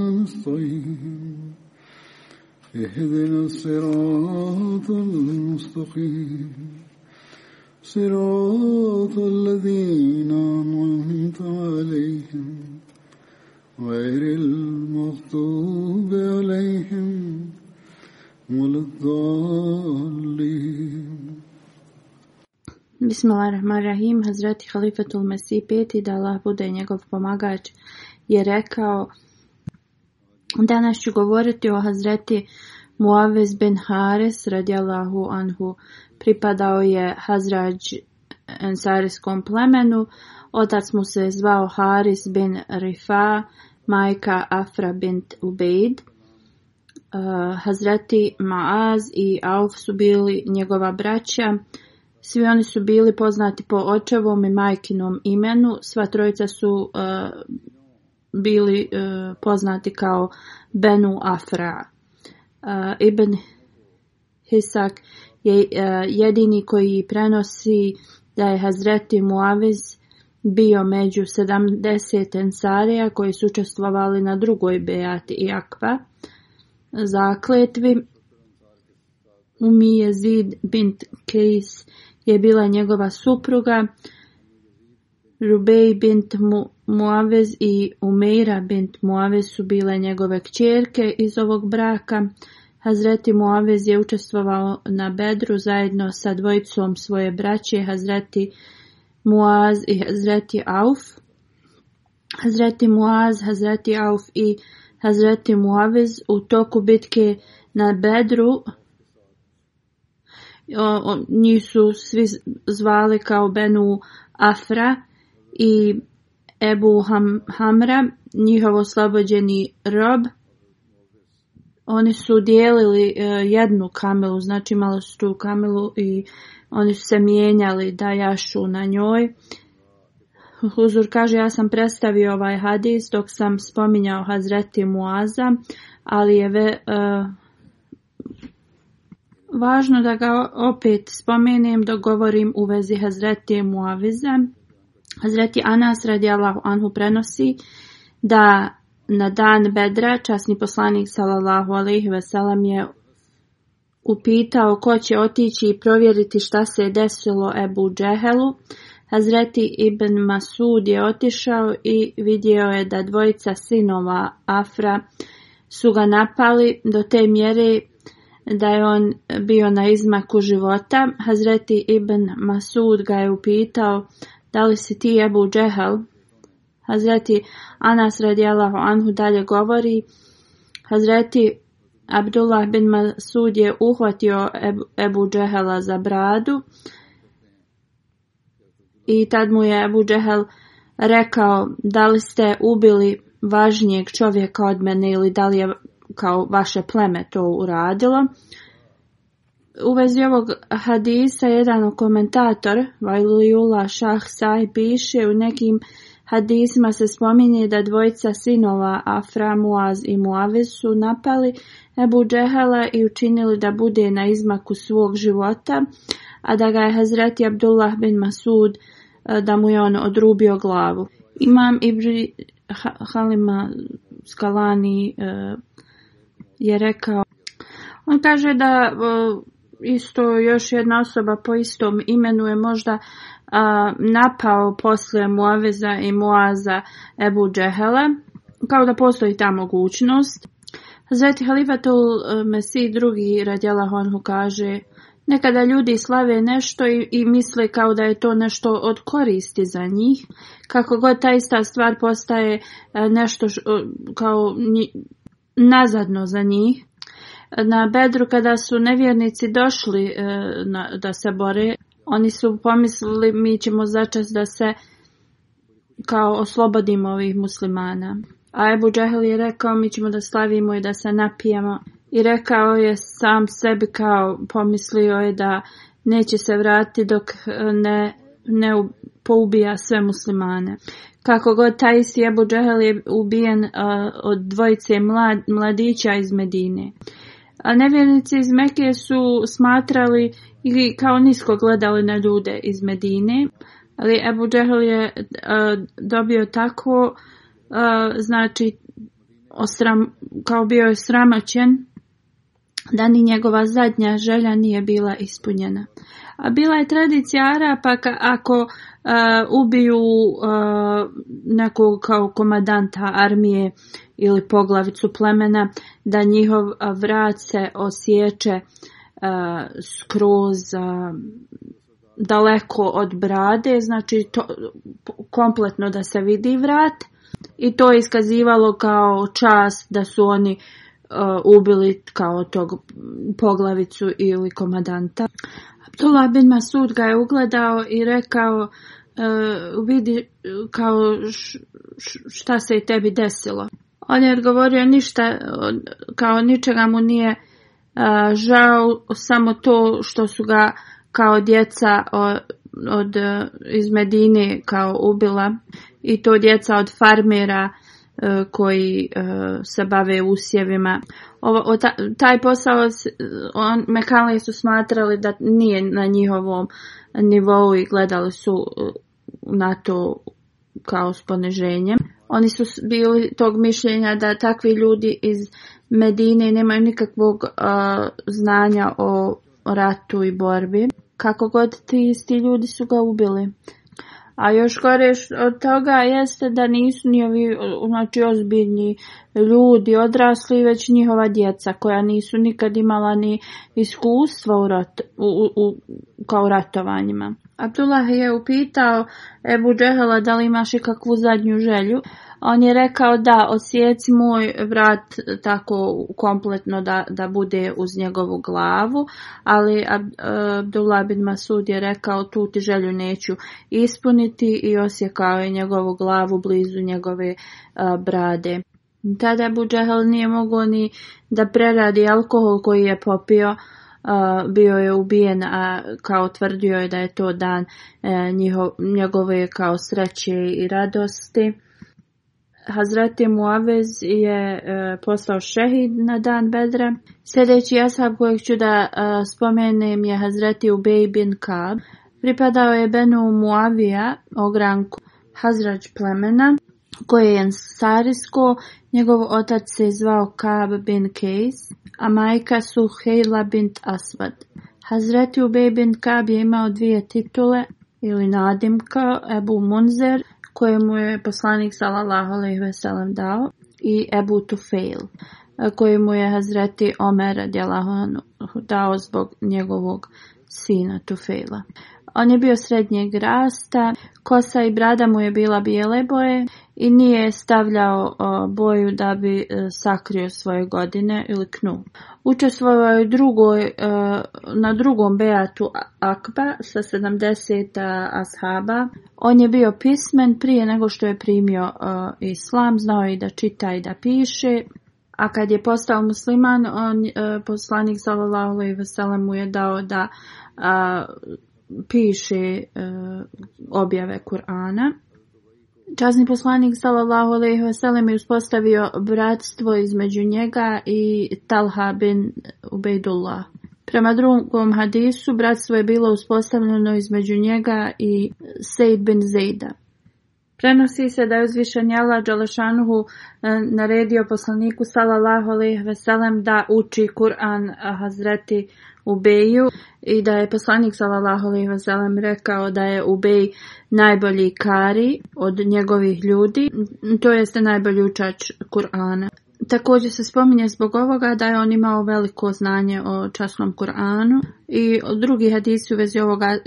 نستعين اهدنا الصراط المستقيم صراط الذين أنعمت عليهم غير المغضوب عليهم ولا الضالين بسم الله الرحمن الرحيم حضرت خليفة المسيح peti da Allah bude njegov pomagač je rekao Danas ću govoriti o Hazreti Muavez bin Hares radijalahu anhu. Pripadao je Hazrađ ensarijskom plemenu. Otac mu se zvao Haris bin Rifa, majka Afra bint Ubeid. Eh, Hazreti Maaz i Auf su bili njegova braća. Svi oni su bili poznati po očevom i majkinom imenu. Sva trojica su eh, bili e, poznati kao Benu Afra. E, Ibn Hisak je e, jedini koji prenosi da je Hazreti Muaviz bio među 70 ensarija koji su učestvovali na drugoj Beati i Akva zakletvi. Umije Zid bint Kejs je bila njegova supruga Rubej bint Muavez i Umeira bint Muavez su bile njegove kćerke iz ovog braka. Hazreti Muavez je učestvovao na Bedru zajedno sa dvojicom svoje braće Hazreti Muaz i Hazreti Auf. Hazreti Muaz, Hazreti Auf i Hazreti Muavez u toku bitke na Bedru nisu svi zvali kao Benu Afra i Ebu Hamra, njihov oslobođeni rob, oni su dijelili e, jednu kamelu, znači imali su tu kamelu i oni su se mijenjali da jašu na njoj. Huzur kaže, ja sam predstavio ovaj hadis dok sam spominjao Hazreti Muaza, ali je e, važno da ga opet spomenem dok govorim u vezi Hazreti Muaviza. Hazreti Anas radijalahu anhu prenosi da na dan Bedra časni poslanik salallahu alejhi ve je upitao ko će otići i provjeriti šta se je desilo Ebu Džehelu. Hazreti Ibn Masud je otišao i vidio je da dvojica sinova Afra su ga napali do te mjere da je on bio na izmaku života. Hazreti Ibn Masud ga je upitao da li si ti Ebu Džehel? Hazreti Anas radijalahu anhu dalje govori, Hazreti Abdullah bin Masud je uhvatio Ebu Džehela za bradu i tad mu je Ebu Džehel rekao da li ste ubili važnijeg čovjeka od mene ili da li je kao vaše pleme to uradilo. U vezi ovog hadisa jedan komentator, Vajlujula Šah Saj, piše u nekim hadisma se spominje da dvojica sinova Afra, Muaz i Muave su napali Ebu Džehala i učinili da bude na izmaku svog života, a da ga je Hazreti Abdullah bin Masud e, da mu je on odrubio glavu. Imam Ibri Halima Skalani e, je rekao on kaže da e, isto još jedna osoba po istom imenu je možda napao posle Muaveza i Muaza Ebu džehele, kao da postoji ta mogućnost. Zveti Halifatul e, Mesih drugi radjela Honhu kaže Nekada ljudi slave nešto i, i misle kao da je to nešto od koristi za njih. Kako god ta ista stvar postaje e, nešto kao nazadno za njih na Bedru kada su nevjernici došli e, da se bore, oni su pomislili mi ćemo začas da se kao oslobodimo ovih muslimana. A Ebu Džehel je rekao mi ćemo da slavimo i da se napijemo. I rekao je sam sebi kao pomislio je da neće se vratiti dok e, ne, ne poubija sve muslimane. Kako god taj isti Ebu Džahil je ubijen e, od dvojice mladića iz Medine. A nevjernici iz Mekije su smatrali ili kao nisko gledali na ljude iz Medine, ali Ebu Džehl je e, dobio tako, e, znači, osram, kao bio je sramaćen, da ni njegova zadnja želja nije bila ispunjena. A bila je tradicija Arapa ako e, ubiju nekog kao komadanta armije ili poglavicu plemena da njihov vrat se osjeće skroz daleko od brade, znači to, kompletno da se vidi vrat i to je iskazivalo kao čast da su oni ubili kao tog poglavicu ili komadanta. Abdullah bin Masud ga je ugledao i rekao vidi kao šta se i tebi desilo. On je odgovorio ništa, kao ničega mu nije žao, samo to što su ga kao djeca od, iz Medine kao ubila i to djeca od farmera e, koji e, se bave usjevima. taj posao on, Mekali su smatrali da nije na njihovom nivou i gledali su e, na to kao s poniženjem. Oni su bili tog mišljenja da takvi ljudi iz Medine nemaju nikakvog znanja o ratu i borbi. Kako god ti isti ljudi su ga ubili. A još gore od toga jeste da nisu ni ovi znači, ozbiljni ljudi odrasli, već njihova djeca koja nisu nikad imala ni iskustva u, rat, u, u, kao ratovanjima. Abdullah je upitao Ebu da li imaš ikakvu zadnju želju. On je rekao da osjeci moj vrat tako kompletno da, da bude uz njegovu glavu, ali e, Abdullah bin Masud je rekao tu ti želju neću ispuniti i osjekao je njegovu glavu blizu njegove e, brade. Tada Abu Džehal nije mogao ni da preradi alkohol koji je popio, bio je ubijen, a kao tvrdio je da je to dan e, njegove kao sreće i radosti. Hazreti Muavez je e, poslao šehid na dan Bedra. Sljedeći ashab kojeg ću da e, spomenem je Hazreti Ubej bin Kab. Pripadao je Benu Muavija, ogranku hazrač plemena, koje je ensarisko. Njegov otac se zvao Kab bin Kejs a majka su Hejla bint Asvad. Hazreti u bin Kab je imao dvije titule ili nadimka Ebu Munzer kojemu je poslanik sallallahu alejhi ve dao i Ebu Tufail kojemu je Hazreti Omer radijallahu dao zbog njegovog sina Tufela. On je bio srednjeg rasta, kosa i brada mu je bila bijele boje i nije stavljao boju da bi e, sakrio svoje godine ili knu. Učestvovao je drugoj, e, na drugom Beatu Akba sa 70 ashaba. On je bio pismen prije nego što je primio islam, znao je i da čita i da piše. A kad je postao musliman, on, e, poslanik sallallahu i vesele mu je dao da piše e, objave Kur'ana. Časni poslanik sallallahu alejhi ve sellem je uspostavio bratstvo između njega i Talha bin Ubejdullah. Prema drugom hadisu bratstvo je bilo uspostavljeno između njega i Sejd bin Zejda. Prenosi se da je uzvišen Jala Đalešanuhu e, naredio poslaniku sallallahu alejhi Veselem da uči Kur'an Hazreti Ubeju i da je poslanik sallallahu alejhi Veselem rekao da je Ubej najbolji kari od njegovih ljudi, to jeste najbolji učač Kur'ana. Također se spominje zbog ovoga da je on imao veliko znanje o časnom Kur'anu i drugi hadisi u vezi ovoga e,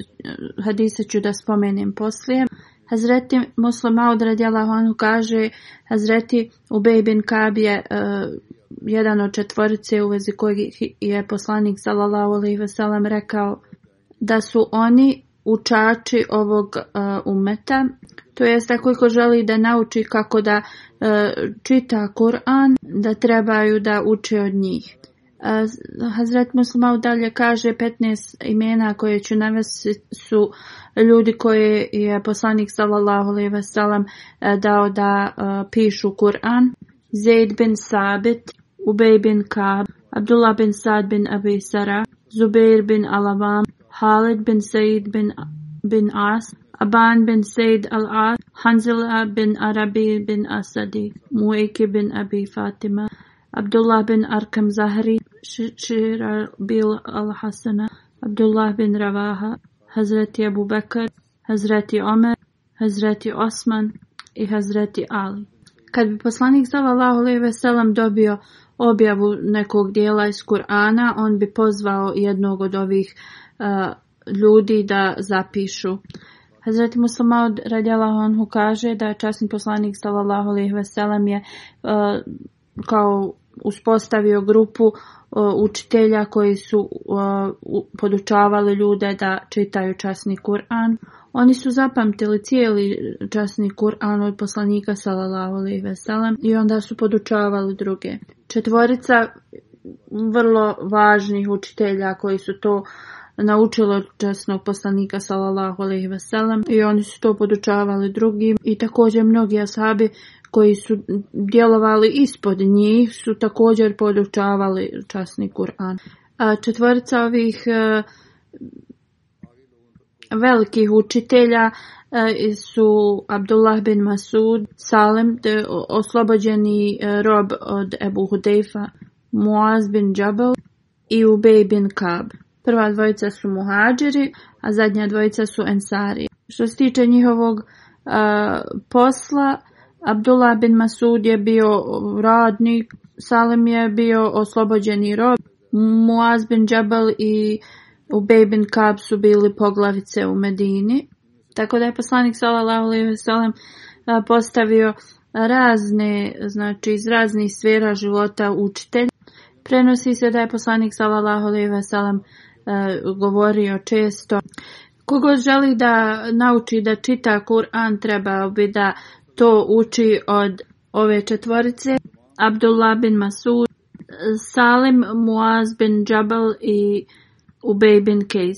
hadisa ću da spomenem poslije. Hazreti Muslim Maud radjela kaže Hazreti Ubej bin Kab je e, jedan od četvorice u vezi kojeg je poslanik sallallahu Ali veselam rekao da su oni učači ovog e, umeta to jest ako ko želi da nauči kako da e, čita Kur'an da trebaju da uče od njih Hazret Muslima dalje kaže 15 imena koje ću navesti su ljudi koje je poslanik sallallahu alejhi ve sellem dao da pišu Kur'an. Zaid bin Sabit, Ubej bin Kab, Abdullah bin Saad bin Abi Sara, Zubair bin Alavam, Halid bin Said bin, bin As, Aban bin Said al-As, Hanzila bin Arabi bin Asadi, Muiki bin Abi Fatima, Abdullah bin Arkem Zahri, Shira bil al-Hasana, Abdullah bin Ravaha, Hazreti Abu Bakr, Hazreti Omer, Hazreti Osman i Hazreti Ali. Kad bi poslanik sallallahu alejhi ve sellem dobio objavu nekog dijela iz Kur'ana, on bi pozvao jednog od ovih uh, ljudi da zapišu. Hazreti Muslima Radjala Honhu kaže da časni poslanik sallallahu alejhi ve sellem je uh, kao uspostavio grupu e, učitelja koji su e, podučavali ljude da čitaju časni Kur'an. Oni su zapamtili cijeli časni Kur'an od poslanika sallallahu i ve i onda su podučavali druge. Četvorica vrlo važnih učitelja koji su to naučili od časnog poslanika sallallahu alejhi ve i oni su to podučavali drugim i također mnogi asabi koji su djelovali ispod njih su također podučavali časni Kur'an. Četvorica ovih e, velikih učitelja e, su Abdullah bin Masud, Salem, oslobođeni e, rob od Ebu Hudejfa, Muaz bin Džabal i Ubej bin Kab. Prva dvojica su muhađiri, a zadnja dvojica su ensari. Što se tiče njihovog posla, Abdullah bin Masud je bio radnik, Salim je bio oslobođeni rob, Muaz bin Džabal i u bin Kab su bili poglavice u Medini. Tako da je poslanik sallallahu alejhi postavio razne, znači iz raznih sfera života učitelj. Prenosi se da je poslanik sallallahu alejhi govorio često Kogo želi da nauči da čita Kur'an treba bi da to uči od ove četvorice, Abdullah bin Masud, Salim Muaz bin Džabal i Ubej bin Kejs.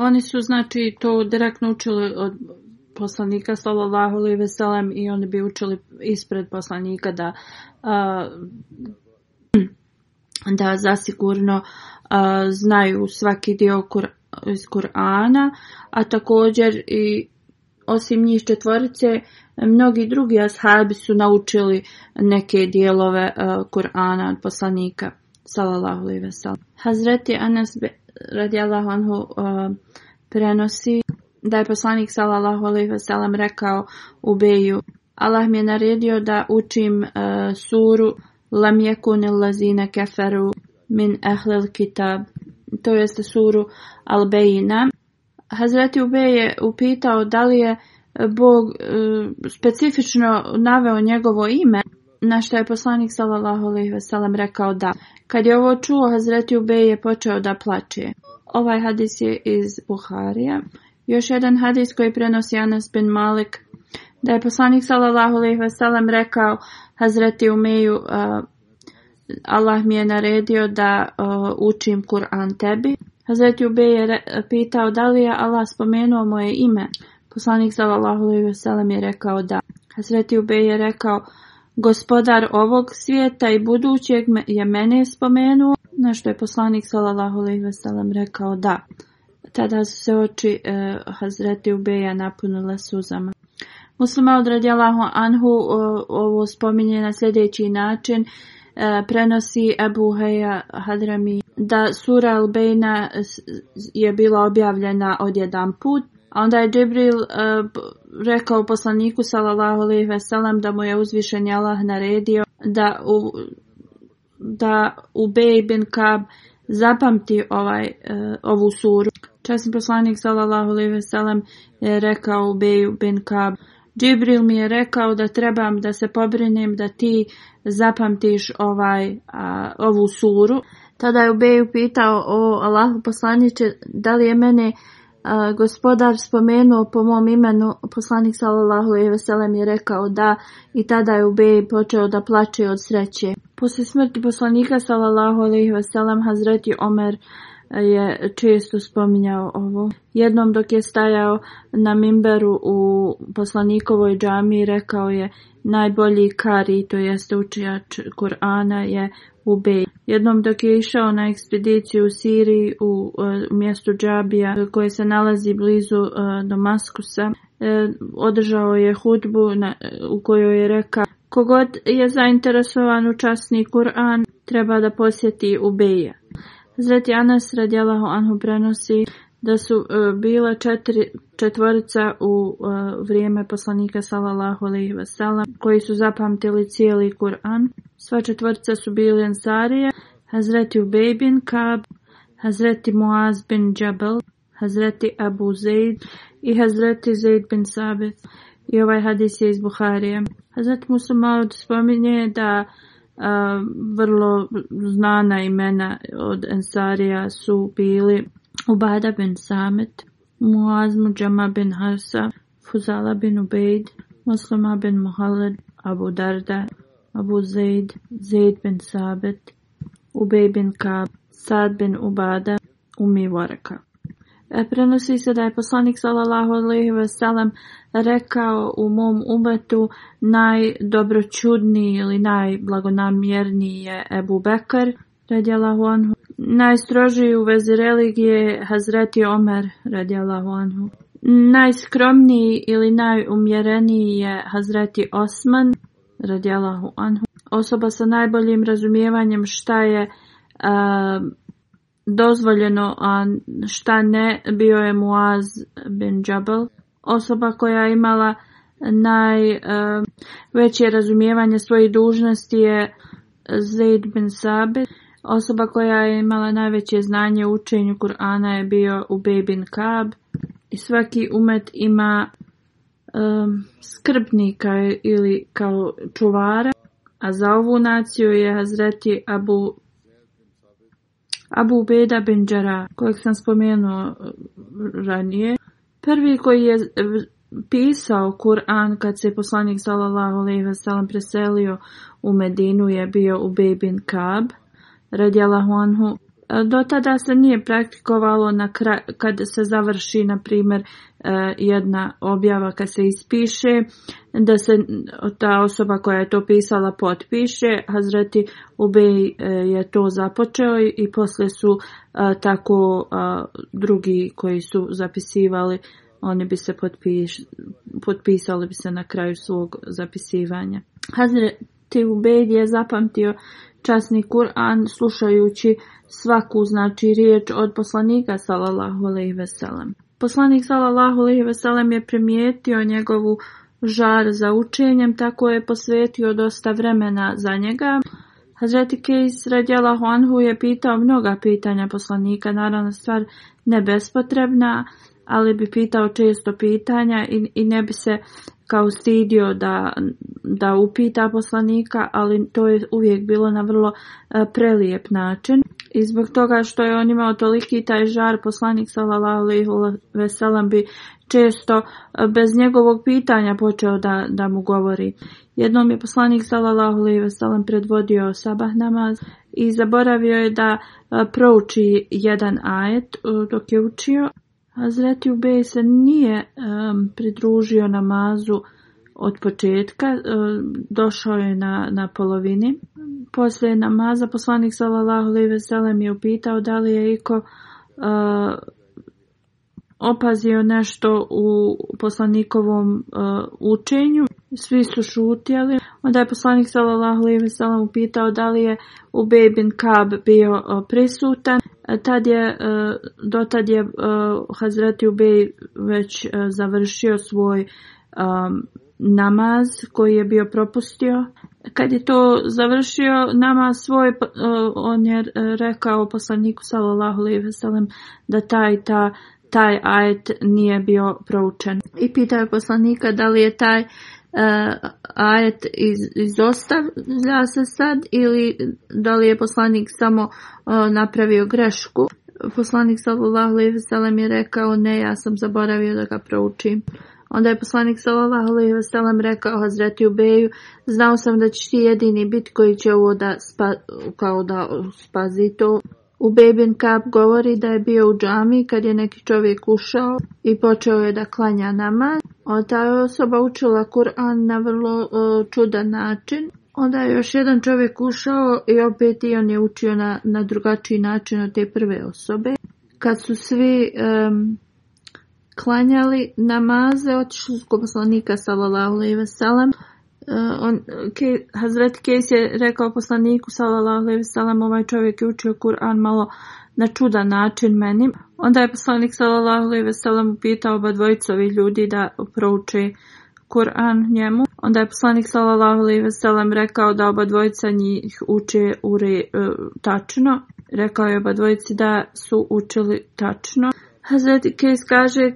Oni su znači to direktno učili od poslanika sallallahu alejhi ve i oni bi učili ispred poslanika da da zasigurno znaju svaki dio iz Kur'ana, a također i osim njih četvorice Mnogi drugi ashabi su naučili neke dijelove e, Kur'ana od poslanika. Salallahu alaihi ve Hazreti Anas radijallahu anhu e, prenosi da je poslanik salallahu alaihi ve rekao u Beju Allah mi je naredio da učim e, suru Lam yakun lazina keferu min ehlil kitab. To jeste suru al Hazreti Ube je upitao da li je Bog e, specifično naveo njegovo ime, na što je poslanik sallallahu alejhi ve sellem rekao da kad je ovo čuo Hazreti Ubej je počeo da plače. Ovaj hadis je iz Buharija. Još jedan hadis koji prenosi Anas bin Malik da je poslanik sallallahu alejhi ve sellem rekao Hazreti Umeju uh, Allah mi je naredio da e, učim Kur'an tebi. Hazreti Ubej je pitao da li je Allah spomenuo moje ime. Poslanik sallallahu alejhi je rekao da Hazreti Ubej je rekao gospodar ovog svijeta i budućeg je mene spomenuo na što je poslanik sallallahu alejhi ve sellem rekao da tada su se oči e, Hazreti Ubeja napunile suzama. Muslima Radijalahu Anhu e, ovo spominje na sljedeći način e, prenosi Abu Heja Hadrami da sura al baina je bila objavljena odjedan put a onda je Džibril e, rekao poslaniku sallallahu alejhi ve da mu je uzvišeni Allah naredio da u da bin Kab zapamti ovaj, e, ovu suru. Časni poslanik sallallahu alejhi ve je rekao Beju bin Kab Džibril mi je rekao da trebam da se pobrinem da ti zapamtiš ovaj, ovu suru. Tada je Beju pitao o Allahu poslanici da li je mene gospodar spomenuo po mom imenu, poslanik sallallahu ve sellem je rekao da i tada je Ubej počeo da plače od sreće. Posle smrti poslanika sallallahu ve sellem Hazreti Omer e, je često spominjao ovo. Jednom dok je stajao na mimberu u poslanikovoj džami rekao je Najbolji kari, to jeste učijač Kur'ana je Ubej. Jednom dok je išao na ekspediciju u Siriji u, e, mjestu Džabija koje se nalazi blizu uh, održao je hudbu na, u kojoj je rekao Kogod je zainteresovan u Kur'an, treba da posjeti Ubeja. Zreti Anas radijalahu anhu prenosi da su e, bila četiri, četvorica u e, vrijeme poslanika sallallahu alejhi ve koji su zapamtili cijeli Kur'an. Sva četvorica su bili Ansarije, Hazreti Ubej bin Kab, Hazreti Muaz bin Džabel, Hazreti Abu Zaid i Hazreti Zaid bin Sabit. I ovaj hadis je iz Buharije. Musa Musumaud spominje da e, vrlo znana imena od Ensarija su bili Ubada bin Samet, Muaz Mujama bin Harsa, Fuzala bin Ubeid, Muslima bin Muhalid, Abu Darda, Abu Zaid, Zaid bin Sabit, Ubej bin Kab, Sad bin Ubada, Umi Varaka. E, prenosi se da je poslanik sallallahu alejhi ve rekao u mom umetu najdobročudniji ili najblagonamjerniji je Ebu Bekr radijallahu anhu Najstrožiji u vezi religije Hazreti Omer radijalahu anhu. Najskromniji ili najumjereniji je Hazreti Osman radijalahu anhu. Osoba sa najboljim razumijevanjem šta je dozvoljeno, a šta ne, bio je Muaz bin Jabal. Osoba koja je imala najveće razumijevanje svojih dužnosti je Zaid bin Sabit. Osoba koja je imala najveće znanje u učenju Kur'ana je bio u Bebin Kab. i svaki umet ima skrbnika ili kao čuvara, a za ovu naciju je Hazreti Abu Abu Beda bin Đara, kojeg sam spomenuo eh, ranije. Prvi koji je eh, pisao Kur'an kad se poslanik s.a.v. preselio u Medinu je bio u Bebin Kab radijalahu anhu. E, do tada se nije praktikovalo na kad se završi, na primjer, e, jedna objava kad se ispiše, da se ta osoba koja je to pisala potpiše. Hazreti Ubej e, je to započeo i posle su tako drugi koji su zapisivali, oni bi se potpiš, potpisali bi se na kraju svog zapisivanja. Hazreti Ubej je zapamtio časni Kur'an slušajući svaku znači riječ od poslanika sallallahu alejhi ve sellem. Poslanik sallallahu alejhi ve sellem je primijetio njegovu žar za učenjem, tako je posvetio dosta vremena za njega. Hazreti Kejs radjela honhu je pitao mnoga pitanja poslanika, naravno stvar ne bespotrebna, ali bi pitao često pitanja i, i ne bi se kao stidio da, da upita poslanika, ali to je uvijek bilo na vrlo e, prelijep način. I zbog toga što je on imao toliki taj žar, poslanik sallallahu bi često e, bez njegovog pitanja počeo da, da mu govori. Jednom je poslanik sallallahu alejhi predvodio sabah namaz i zaboravio je da e, prouči jedan ajet dok je učio, Hazret Ubej se nije um, pridružio namazu od početka, došao je na, na polovini. Poslije namaza poslanik sallallahu alejhi ve sellem je upitao da li je iko opazio nešto u poslanikovom učenju. Svi su šutjeli. Onda je poslanik sallallahu alejhi ve sellem upitao da li je Ubej bin Kab bio prisutan. Tad je, e, tad je e, Hazreti Ubej već e, završio svoj namaz koji je bio propustio. Kad je to završio nama svoj, on je rekao poslaniku sallallahu alejhi ve da taj ta taj ajet nije bio proučen. I pitao je poslanika da li je taj E, ajet iz, izostavlja se sad ili da li je poslanik samo e, napravio grešku. Poslanik sallallahu alejhi ve sellem je rekao ne, ja sam zaboravio da ga proučim. Onda je poslanik sallallahu alejhi ve sellem rekao Hazreti Ubeju, znao sam da će ti jedini bit koji će ovo da kao da spazi to. U Bebin Kap govori da je bio u džami kad je neki čovjek ušao i počeo je da klanja namaz. Ta je osoba učila Kur'an na vrlo e, čudan način. Onda je još jedan čovjek ušao i opet i on je učio na, drugačiji način od te prve osobe. Kad su svi klanjali namaze, otišli su kod poslanika sallallahu alejhi ve E, on, Ke, Hazret Kejs je rekao poslaniku sallallahu alejhi ve ovaj čovjek je učio Kur'an malo na čudan način meni. Onda je poslanik sallallahu alejhi ve upitao oba dvojicovi ljudi da prouče Kur'an njemu. Onda je poslanik sallallahu alejhi ve rekao da oba dvojica njih uče ure e, tačno. Rekao je oba dvojici da su učili tačno. Hazret Kejs kaže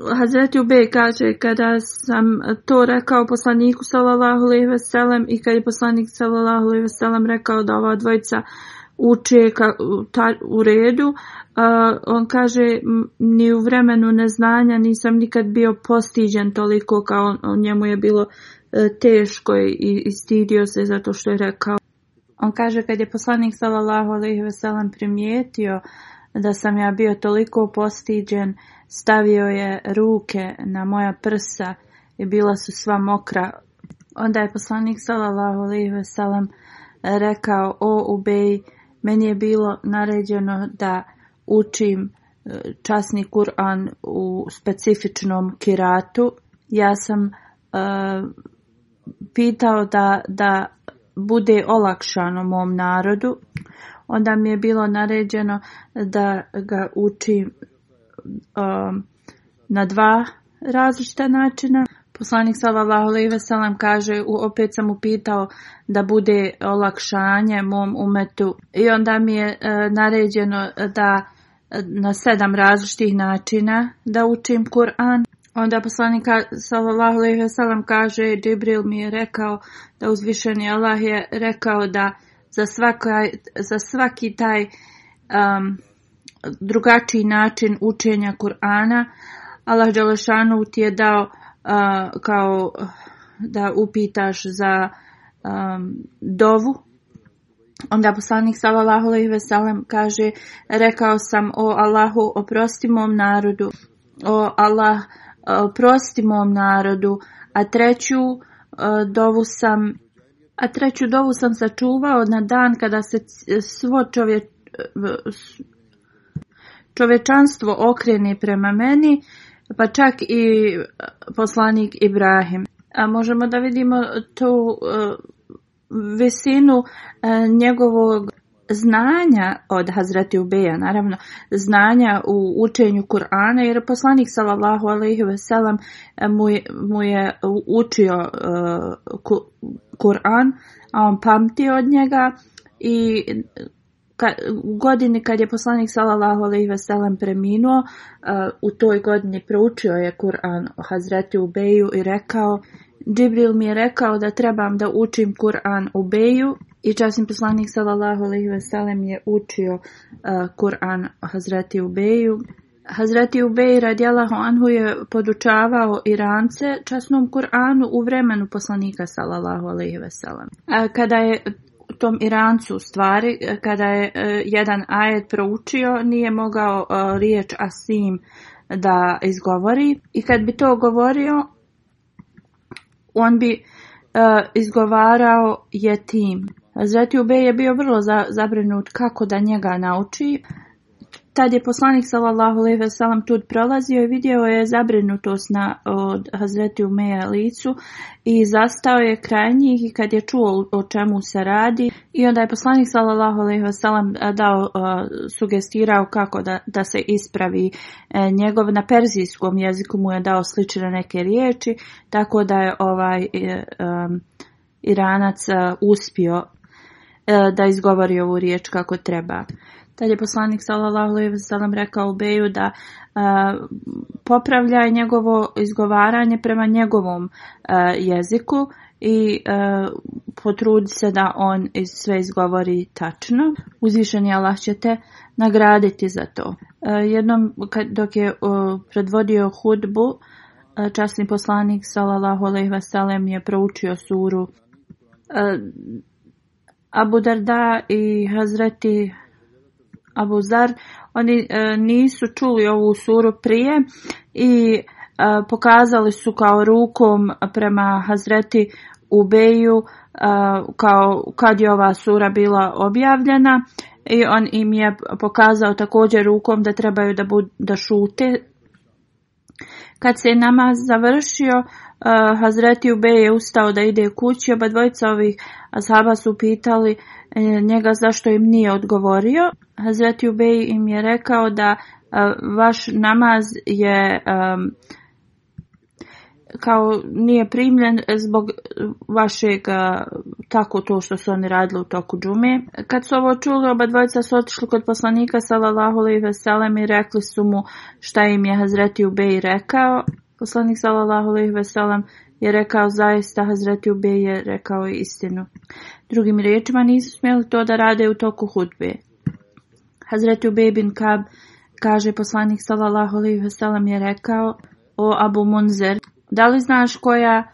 Hazreti Ube kaže kada sam to rekao poslaniku sallallahu alejhi ve sellem i kad je poslanik sallallahu alejhi ve sellem rekao da ova dvojica uče u redu, on kaže ni u vremenu neznanja nisam nikad bio postiđen toliko kao on, njemu je bilo e, teško i, i stidio se zato što je rekao. On kaže kad je poslanik sallallahu alejhi ve sellem primijetio da sam ja bio toliko postiđen, stavio je ruke na moja prsa i bila su sva mokra. Onda je poslanik sallallahu alejhi ve rekao: "O Ubej, meni je bilo naređeno da učim e, časni Kur'an u specifičnom kiratu. Ja sam e, pitao da, da bude olakšano mom narodu onda mi je bilo naređeno da ga učim um, na dva različita načina. Poslanik sallallahu alejhi ve sellem kaže, u, opet sam upitao da bude olakšanje mom umetu i onda mi je e, naređeno da e, na sedam različitih načina da učim Kur'an. Onda poslanik sallallahu alejhi ve sellem kaže, Džibril mi je rekao da uzvišeni Allah je rekao da za, svaka, za svaki taj um, drugačiji način učenja Kur'ana. Allah Đalešanu ti je dao uh, kao da upitaš za um, dovu. Onda poslanik sallallahu alejhi ve sellem kaže: "Rekao sam o Allahu, oprosti mom narodu. O Allah, oprosti mom narodu." A treću uh, dovu sam a treću dovu sam sačuvao na dan kada se svo čovje, čovečanstvo okreni prema meni, pa čak i e, poslanik Ibrahim. A možemo da vidimo tu e, visinu e, njegovog znanja od Hazreti Ubeja, naravno, znanja u učenju Kur'ana, jer poslanik sallallahu alaihi sellem e, mu, je, mu učio e, Kur'an, a on pamti od njega i u godini kad je poslanik sallallahu alaihi sellem preminuo, e, u toj godini proučio je Kur'an Hazreti Ubeju i rekao Džibril mi je rekao da trebam da učim Kur'an Ubeju i časni poslanik sallallahu alejhi ve sellem je učio uh, Kur'an Hazreti Ubeju. Hazreti Ubej radijallahu anhu je podučavao Irance časnom Kur'anu u vremenu poslanika sallallahu alejhi ve sellem. kada je tom Irancu stvari, kada je uh, jedan ajet proučio, nije mogao uh, riječ asim da izgovori i kad bi to govorio, on bi izgovarao je tim. Hazreti Ubej je bio vrlo zabrinut kako da njega nauči. Tad je poslanik sallallahu alejhi ve sellem tu prolazio i vidio je zabrinutost na od Hazreti Umeja licu i zastao je kraj njih i kad je čuo o čemu se radi i onda je poslanik sallallahu alejhi ve sellem dao sugestirao kako da, da se ispravi e, njegov na perzijskom jeziku mu je dao slične neke riječi tako da je ovaj e, e, Iranac uspio E, da izgovori ovu riječ kako treba. Tad je poslanik sallallahu alejhi rekao beju da e, popravlja njegovo izgovaranje prema njegovom e, jeziku i potrudi se da on sve izgovori tačno. Uzvišeni Allah će te nagraditi za to. jednom kad, dok je predvodio hudbu, časni poslanik sallallahu alejhi je proučio suru Abu Darda i Hazreti Abu Zar, oni e, nisu čuli ovu suru prije i e, pokazali su kao rukom prema Hazreti Ubeju e, kao kad je ova sura bila objavljena i on im je pokazao također rukom da trebaju da, da šute. Kad se namaz završio, Uh, Hazreti Ube je ustao da ide kući, oba dvojica ovih ashaba su pitali e, njega zašto im nije odgovorio. Hazreti ube im je rekao da e, vaš namaz je e, kao nije primljen zbog vašeg tako to što su oni radili u toku džume. Kad su ovo čuli, oba dvojica su otišli kod poslanika sallallahu alejhi ve i rekli su mu šta im je Hazreti Ubeji rekao. Poslanik sallallahu alejhi ve sellem je rekao zaista Hazreti Ubej je rekao istinu. Drugim riječima nisu smjeli to da rade u toku hudbe. Hazreti Ubej bin Kab kaže poslanik sallallahu alejhi ve sellem je rekao o Abu Munzer da li znaš koja,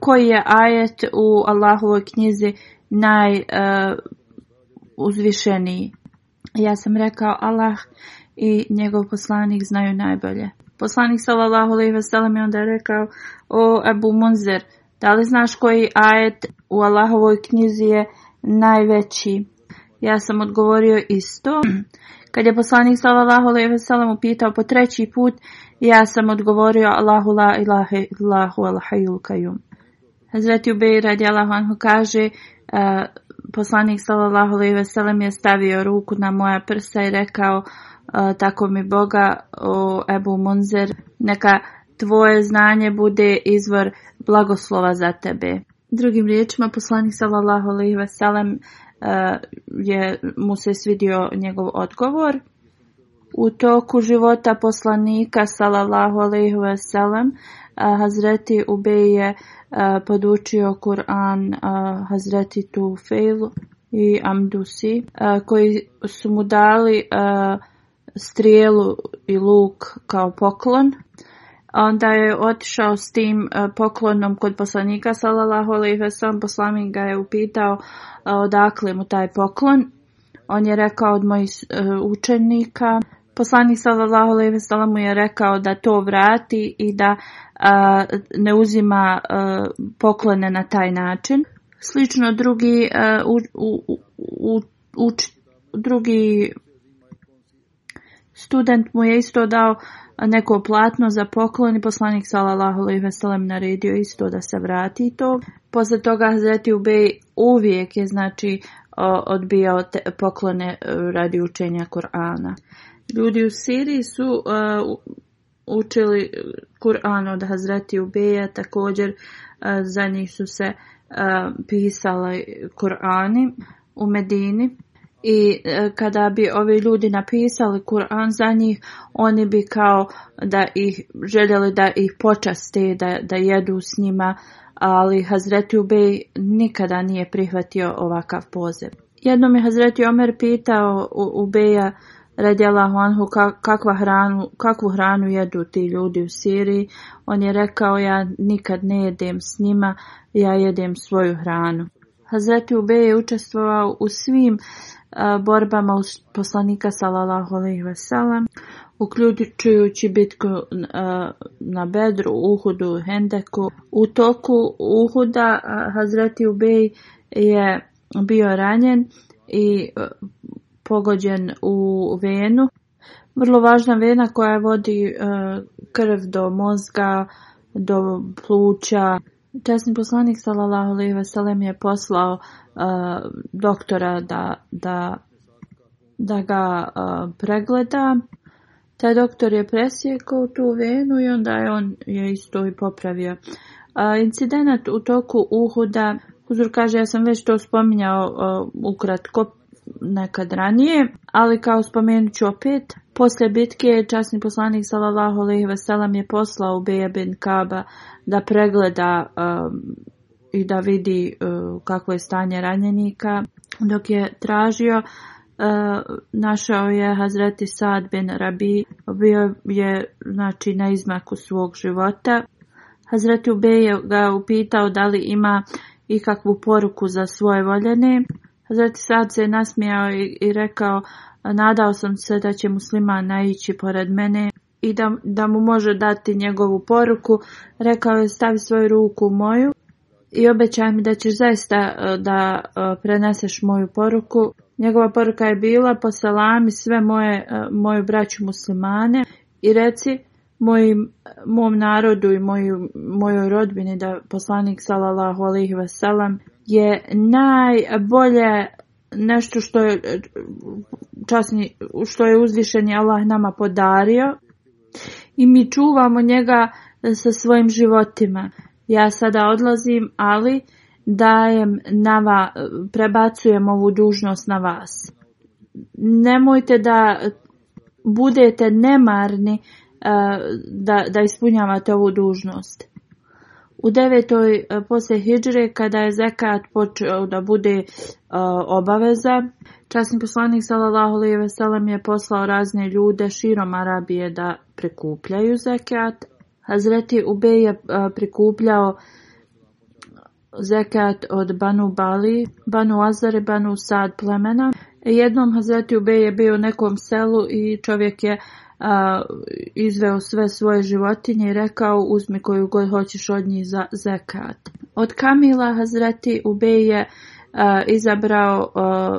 koji je ajet u Allahovoj knjizi naj Uh, ja sam rekao Allah i njegov poslanik znaju najbolje. Poslanik sallallahu alejhi ve sellem je onda rekao: "O Abu Monzer, da li znaš koji ajet u Allahovoj knjizi je najveći?" Ja sam odgovorio isto. Kad je poslanik sallallahu alejhi ve sellem upitao po treći put, ja sam odgovorio Allahula la ilaha illahu al hayyul qayyum. Hazreti Ubej radijallahu kaže uh, poslanik sallallahu alejhi ve sellem je stavio ruku na moja prsa i rekao tako mi Boga, o Ebu Munzer, neka tvoje znanje bude izvor blagoslova za tebe. Drugim riječima, poslanik sallallahu alaihi veselem e, je mu se svidio njegov odgovor. U toku života poslanika sallallahu alaihi veselem Hazreti Ubej je podučio Kur'an Hazreti Tufejlu i Amdusi koji su mu dali strijelu i luk kao poklon. Onda je otišao s tim e, poklonom kod poslanika sallallahu alejhi ve poslanik ga je upitao e, odakle mu taj poklon. On je rekao od mojih e, učenika. Poslanik sallallahu alejhi ve mu je rekao da to vrati i da ne uzima poklone na taj način. Slično drugi u, drugi student mu je isto dao neko platno za poklon i poslanik sallallahu alejhi ve sellem naredio isto da se vrati to. Poslije toga Hazreti Ubej uvijek je znači odbijao te poklone e, radi učenja Kur'ana. Ljudi u Siriji su uh, učili Kur'an od Hazreti Ubeja, također uh, za njih su se pisali Kur'ani u Medini i e, kada bi ovi ljudi napisali Kur'an za njih, oni bi kao da ih željeli da ih počaste, da, da jedu s njima, ali Hazreti Ubej nikada nije prihvatio ovakav poziv. Jednom je Hazreti Omer pitao Ubeja Radjala Honhu kakva hranu, kakvu hranu jedu ti ljudi u Siriji. On je rekao ja nikad ne jedem s njima, ja jedem svoju hranu. Hazreti Ube je učestvovao u svim borbama uz poslanika sallallahu alejhi ve uključujući bitku na Bedru, Uhudu, Hendeku. U toku Uhuda Hazreti Ubej je bio ranjen i pogođen u venu. Vrlo važna vena koja vodi krv do mozga, do pluća, Časni poslanik sallallahu alejhi je poslao uh, doktora da, da, da ga uh, pregleda. Taj doktor je presjekao tu venu i onda je on je isto i popravio. Uh, u toku Uhuda, uzor kaže, ja sam već to spominjao uh, ukratko, nekad ranije, ali kao spomenut ću opet, poslije bitke časni poslanik sallallahu alejhi ve je poslao Ubeja bin Kaba da pregleda um, i da vidi uh, kako je stanje ranjenika. Dok je tražio uh, našao je Hazreti Sad bin Rabi, bio je znači na izmaku svog života. Hazreti ubeje ga upitao da li ima ikakvu poruku za svoje voljene. Zrati Sad se nasmijao i, rekao, nadao sam se da će musliman naići pored mene i da, da mu može dati njegovu poruku. Rekao je, stavi svoju ruku u moju i obećaj mi da ćeš zaista e, da e, preneseš moju poruku. Njegova poruka je bila, salami sve moje, e, moju braću muslimane i reci, mojim, mom narodu i mojoj rodbini da poslanik salalahu alihi vasalam je najbolje nešto što je časni, što je uzvišeni Allah nama podario i mi čuvamo njega sa svojim životima. Ja sada odlazim, ali dajem na prebacujem ovu dužnost na vas. Nemojte da budete nemarni eh, da, da ispunjavate ovu dužnost. U devetoj e, poslije hijđre, kada je zekat počeo da bude e, obaveza, časni poslanik s.a.v. je poslao razne ljude širom Arabije da prikupljaju zekat. Hazreti Ubej je e, prikupljao zekat od Banu Bali, Banu Azare, Banu Sad plemena. Jednom Hazreti Ubej je bio u nekom selu i čovjek je a, izveo sve svoje životinje i rekao uzmi koju god hoćeš od njih za zekat. Od Kamila Hazreti Ubej je izabrao a,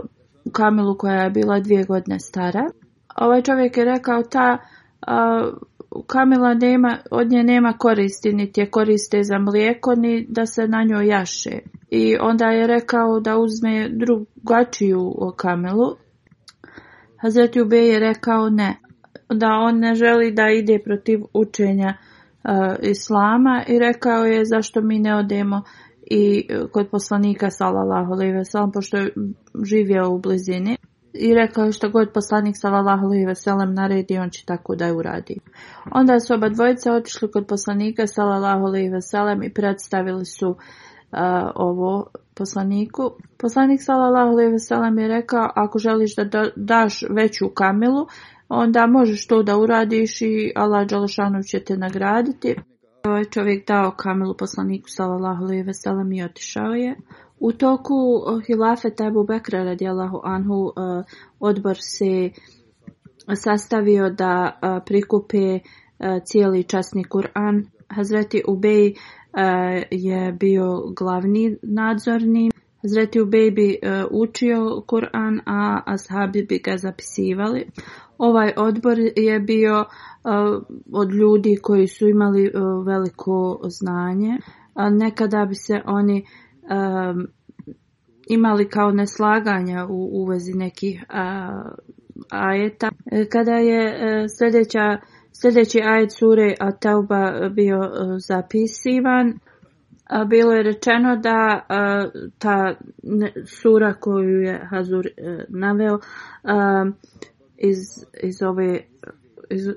Kamilu koja je bila dvije godine stara. Ovaj čovjek je rekao ta Kamila nema, od nje nema koristi, niti je koriste za mlijeko, ni da se na njoj jaše. I onda je rekao da uzme drugačiju kamelu, Hazreti Ubej je rekao ne, da on ne želi da ide protiv učenja e, islama i rekao je zašto mi ne odemo i e, kod poslanika sallallahu alejhi ve sellem pošto je živio u blizini i rekao je što god poslanik sallallahu alejhi ve sellem naredi on će tako da uradi. Onda su oba dvojica otišli kod poslanika sallallahu alejhi ve sellem i predstavili su e, ovo poslaniku. Poslanik sallallahu alejhi ve sellem je rekao ako želiš da daš veću kamilu onda možeš to da uradiš i Allah Đalšanu će te nagraditi. je ovaj čovjek dao kamilu poslaniku sallallahu ve i otišao je. U toku eh, Hilafe Abu Bekra Allahu anhu eh, odbor se sastavio da eh, prikupe cijeli časni Kur'an. Hazreti Ubej je bio glavni nadzorni Zreti u bi e, učio Kur'an, a ashabi bi ga zapisivali. Ovaj odbor je bio e, od ljudi koji su imali e, veliko znanje. Nekada bi se oni imali kao neslaganja u uvezi nekih ajeta. Kada je sljedeća, sljedeći ajet sure Atauba bio zapisivan, bilo je rečeno da ta sura koju je Hazur e, naveo iz, iz ove iz,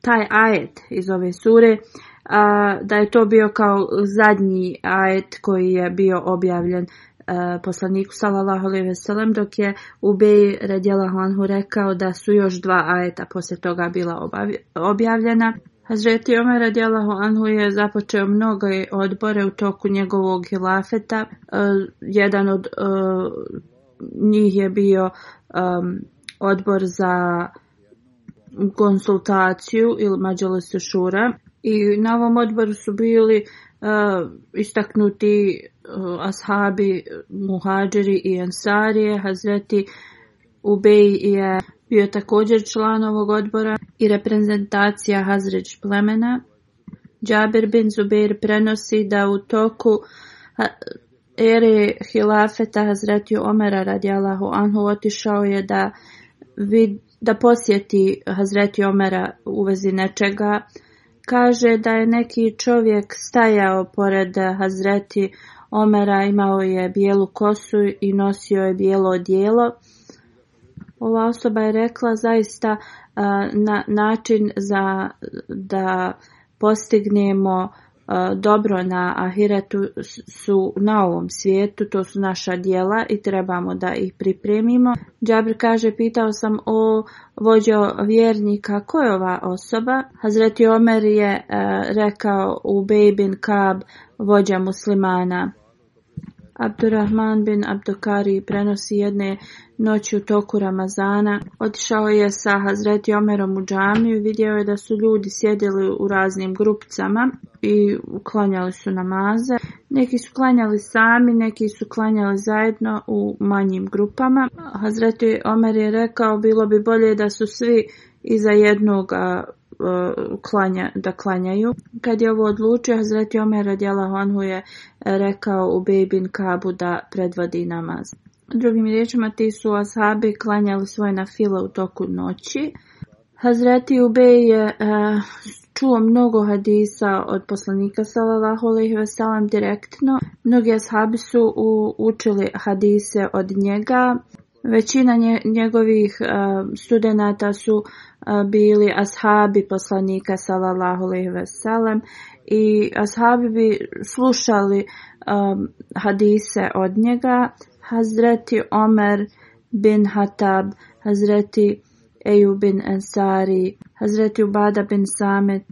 taj ajet iz ove sure da je to bio kao zadnji ajet koji je bio objavljen e, poslaniku sallallahu alejhi ve sellem dok je Ubej radijallahu anhu rekao da su još dva ajeta poslije toga bila objavljena Hazreti Omer radijalahu anhu je započeo mnoge odbore u toku njegovog hilafeta. E, jedan od e, njih je bio odbor za konsultaciju ili mađalisu šura i na ovom odboru su bili e, istaknuti ashabi muhađeri i ansarije. Hazreti Ubej je bio je također član ovog odbora i reprezentacija Hazređ plemena. Džaber bin Zubir prenosi da u toku ere hilafeta Hazreti Omera radijalahu anhu otišao je da, da posjeti Hazreti Omera u vezi nečega. Kaže da je neki čovjek stajao pored Hazreti Omera, imao je bijelu kosu i nosio je bijelo dijelo. Ova osoba je rekla zaista e, na način za da postignemo e, dobro na ahiretu su na ovom svijetu, to su naša dijela i trebamo da ih pripremimo. Džabr kaže, pitao sam o vođo vjernika, ko je ova osoba? Hazreti Omer je e, rekao u Bejbin Kab, vođa muslimana. Abdurrahman bin Abdukari prenosi jedne noći u toku Ramazana. Otišao je sa Hazreti Omerom u džamiju i vidio je da su ljudi sjedili u raznim grupcama i uklanjali su namaze. Neki su klanjali sami, neki su klanjali zajedno u manjim grupama. Hazreti Omer je rekao bilo bi bolje da su svi iza jednog E, klanja, da klanjaju. Kad je ovo odlučio, Hazreti Omer radijalahu honhu je rekao u Bejbin Kabu da predvodi namaz. Drugim riječima, ti su ashabi klanjali svoje nafile u toku noći. Hazreti Ubej je e, čuo mnogo hadisa od poslanika sallallahu alejhi ve direktno. Mnogi ashabi su učili hadise od njega. Većina njegovih eh, studenata su eh, bili ashabi poslanika sallallahu alejhi ve sellem i ashabi bi slušali eh, hadise od njega. Hazreti Omer bin Hatab, Hazreti Eju bin Ensari, Hazreti Ubada bin Samit,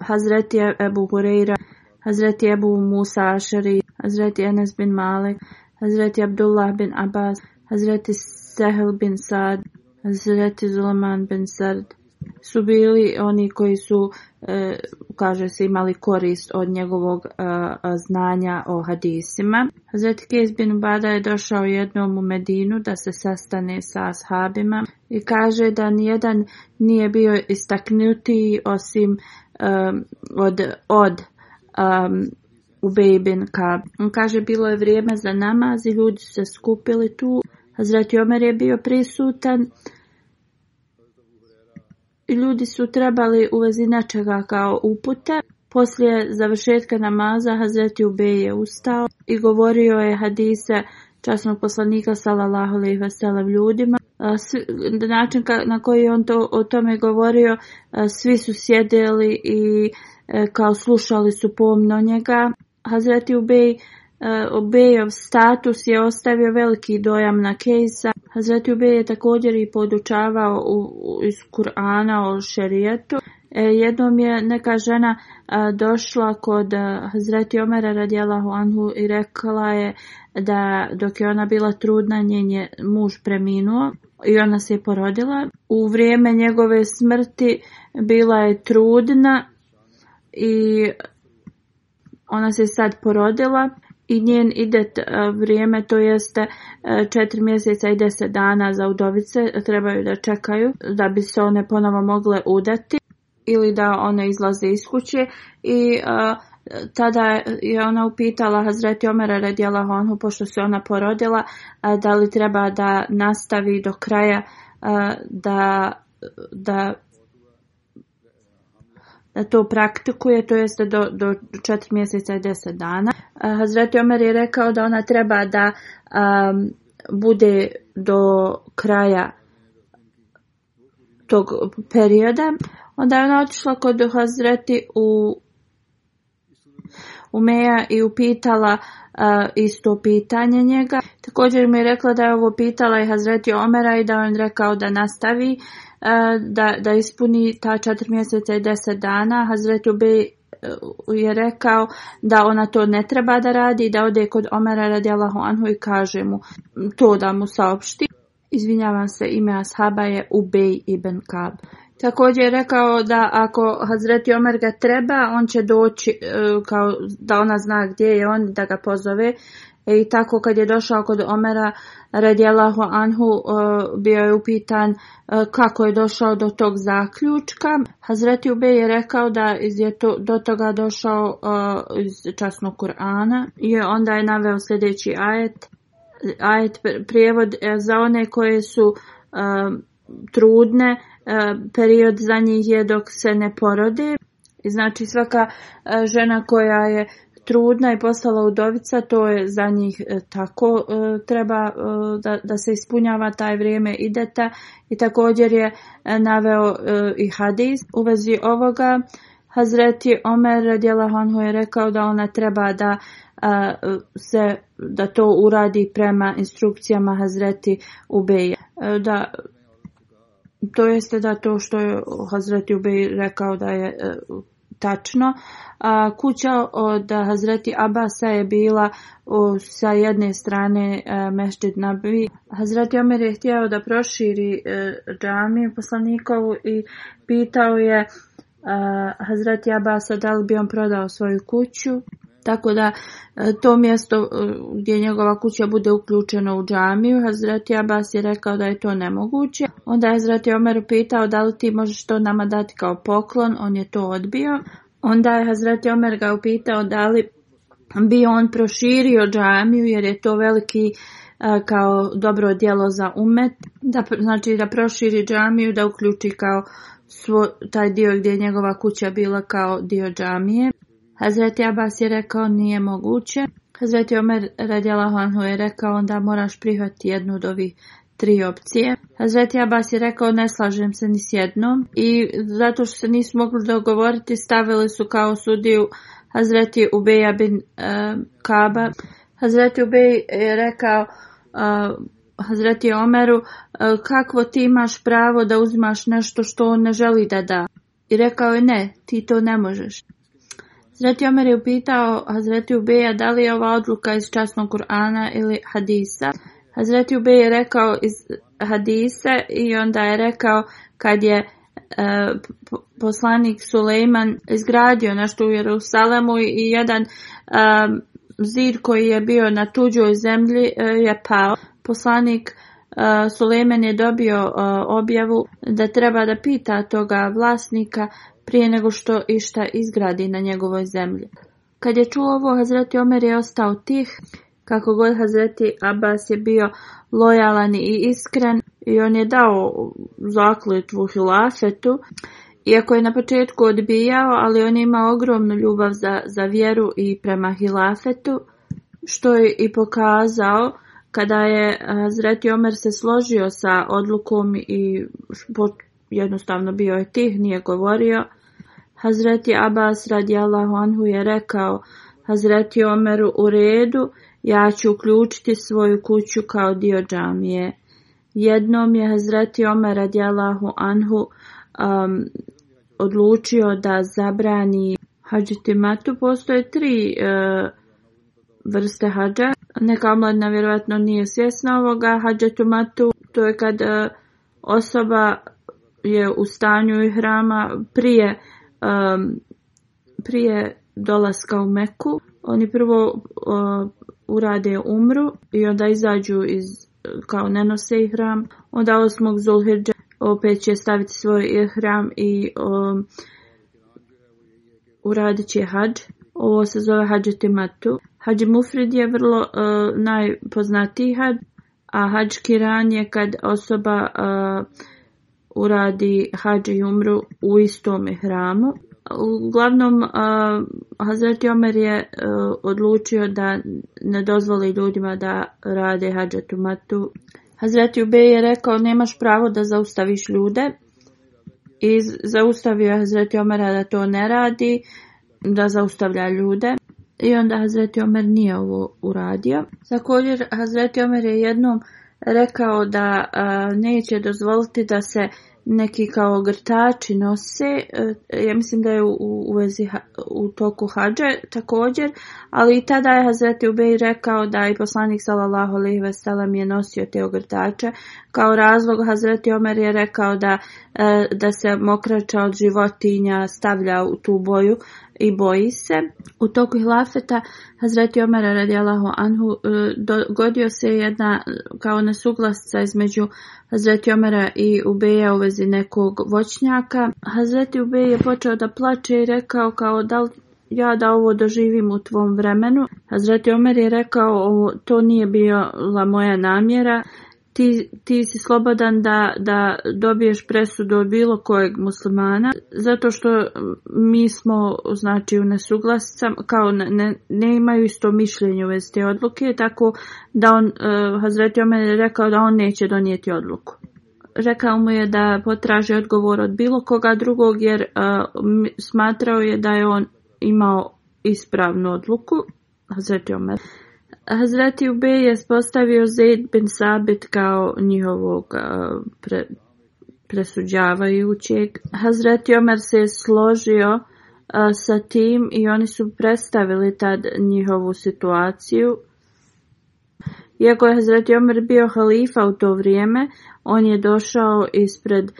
Hazreti Ebu Hureyra, Hazreti Ebu Musa Ašari, Hazreti Enes bin Malik, Hazreti Abdullah bin Abbas, Hazreti Sehel bin Sad, Azreti Zuleman bin Sard su bili oni koji su, e, kaže se, imali korist od njegovog e, znanja o hadisima. Hazret Kez bin Bada je došao jednom u Medinu da se sastane sa ashabima i kaže da nijedan nije bio istaknutiji osim e, od, od u On kaže, bilo je vrijeme za namaz i ljudi su se skupili tu Hazreti Omer je bio prisutan i ljudi su trebali uvezi načega kao upute. Poslije završetka namaza Hazreti Ubej je ustao i govorio je hadise časnog poslanika salalahu alejhi ve ljudima. način na koji on to o tome govorio, svi su sjedeli i e, kao slušali su pomno njega. Hazreti Ubej Ubejev e, status je ostavio veliki dojam na Kejsa. Hazreti Ubej je također i podučavao iz Kur'ana o šerijetu. E, jednom je neka žena e, došla kod Hazreti Omera radijalahu anhu i rekla je da dok je ona bila trudna njen je muž preminuo i ona se je porodila. U vrijeme njegove smrti bila je trudna i ona se sad porodila i njen idet e, vrijeme, to jeste 4 e, mjeseca i deset dana za udovice trebaju da čekaju da bi se one ponovo mogle udati ili da one izlaze iz kuće i e, tada je ona upitala Hazreti Omera radijala honu pošto se ona porodila da li treba da nastavi do kraja da, da da to praktikuje, to jest do, do 4 mjeseca i deset dana. Hazreti Omer je rekao da ona treba da bude do kraja tog perioda. Onda je ona otišla kod Hazreti u Meja i upitala isto pitanje njega. Također mi je rekla da je ovo pitala i Hazreti Omera i da on rekao da nastavi da, da ispuni ta četiri mjeseca i deset dana. Hazretu Bey je rekao da ona to ne treba da radi i da ode kod Omera radijalahu anhu i kaže mu to da mu saopšti. Izvinjavam se, ime ashaba je Ubej ibn Kab. Također je rekao da ako Hazreti Omer ga treba, on će doći e, kao da ona zna gdje je on da ga pozove. E, I tako kad je došao kod Omera radijalahu anhu e, bio je upitan e, kako je došao do tog zaključka. Hazreti Ube je rekao da je to, do toga došao iz časnog Kur'ana i onda je naveo sljedeći ajet. Ajet prijevod za one koje su trudne, period za njih je dok se ne porodi. Znači svaka žena koja je trudna i postala udovica, to je za njih e, tako e, treba e, da, da se ispunjava taj vrijeme ideta i također je naveo i hadis u vezi ovoga. Hazreti Omer Djelahanhu je rekao da ona treba da se da to uradi prema instrukcijama Hazreti Ubeja. Da to jeste da to što je Hazreti ubeji rekao da je tačno. A, kuća od Hazreti Abasa je bila u sa jedne strane e, Hazreti Omer je htio da proširi e, džamiju poslanikovu i pitao je e, Hazreti Abasa da li bi on prodao svoju kuću. Tako da e, to mjesto e, gdje njegova kuća bude uključeno u džamiju, Hazreti Abbas je rekao da je to nemoguće. Onda je Hazreti Omer pitao da li ti možeš to nama dati kao poklon, on je to odbio. Onda je Hazreti Omer ga upitao da li bi on proširio džamiju jer je to veliki e, kao dobro djelo za umet, da, znači da proširi džamiju, da uključi kao svo, taj dio gdje je njegova kuća bila kao dio džamije. Hazreti Abbas je rekao nije moguće. Hazreti Omer radijalahu je rekao onda moraš prihvatiti jednu od ovih tri opcije. Hazreti Abbas je rekao ne slažem se ni s jednom i zato što se nisu mogli dogovoriti stavili su kao sudiju Hazreti Ubeja bin e, Kaba. Hazreti Ubej je rekao e, Hazreti Omeru e, kakvo ti imaš pravo da uzimaš nešto što on ne želi da da. I rekao je ne, ti to ne možeš. Hazreti Omer je upitao Hazreti Ubeja da li je ova odluka iz časnog Kur'ana ili Hadisa. Hazreti Ubej je rekao iz Hadisa i onda je rekao kad je e, poslanik Sulejman izgradio nešto u Jerusalemu i jedan e, zid koji je bio na tuđoj zemlji e, je pao. Poslanik e, Sulejman je dobio e, objavu da treba da pita toga vlasnika prije nego što išta izgradi na njegovoj zemlji. Kad je čuo ovo, Hazreti Omer je ostao tih, kako god Hazreti Abbas je bio lojalan i iskren i on je dao zakljetvu hilafetu, iako je na početku odbijao, ali on je imao ogromnu ljubav za, za vjeru i prema hilafetu, što je i pokazao kada je eh, Hazreti Omer se složio sa odlukom i jednostavno bio je tih, nije govorio, Hazreti Abbas radijallahu anhu je rekao Hazreti Omeru u redu, ja ću uključiti svoju kuću kao dio džamije. Jednom je Hazreti Omer radijallahu anhu um, odlučio da zabrani matu. Postoje tri e, vrste hađa. Neka mladna vjerojatno nije svjesna ovoga matu. To je kad e, osoba je u stanju i hrama prije um, prije dolaska u Meku. Oni prvo uh, urade umru i onda izađu iz kao ne nose ihram. Onda osmog Zulhidža opet će staviti svoj ihram i um, uradit će hađ. Ovo se zove matu Hađi Mufrid je vrlo najpoznatiji hađ, a hađ Kiran je kad osoba uradi hađe i umru u istom hramu. Uglavnom, Hazreti Omer je e, odlučio da ne dozvoli ljudima da rade hađatu matu. Hazreti Ubej je rekao nemaš pravo da zaustaviš ljude i zaustavio je Hazreti Omera da to ne radi, da zaustavlja ljude. I onda Hazreti Omer nije ovo uradio. Također Hazreti Omer je jednom rekao da neće dozvoliti da se neki kao grtači nose, e, ja mislim da je u, u, vezi, u toku hađe također, ali i tada je Hazreti Ubej rekao da i poslanik sallallahu alejhi ve je nosio te ogrtače. Kao razlog Hazreti Omer je rekao da, e, da se mokrača od životinja stavlja u tu boju i boji se. U toku Hilafeta Hazreti Omara radijalahu anhu e, dogodio se jedna kao nesuglasica između Hazreti Omara i Ubeja u vezi nekog voćnjaka. Hazreti Ubej je počeo da plače i rekao kao da ja da ovo doživim u tvom vremenu. Hazreti Omer je rekao, ovo, to nije bila moja namjera ti, ti si slobodan da, da dobiješ presudu od bilo kojeg muslimana, zato što mi smo znači u nesuglasicama, kao ne, imaju isto mišljenje u vezi te odluke, tako da on, uh, Hazreti Omer je rekao da on neće donijeti odluku. Rekao mu je da potraži odgovor od bilo koga drugog jer e, smatrao je da je on imao ispravnu odluku, Hazreti Omer. Hazreti Ubej je postavio Zaid bin Sabit kao njihovog pre, presuđavajućeg. Hazreti Omer se je složio sa tim i oni su predstavili tad njihovu situaciju. Iako je Hazreti Omer bio halifa u to vrijeme, on je došao ispred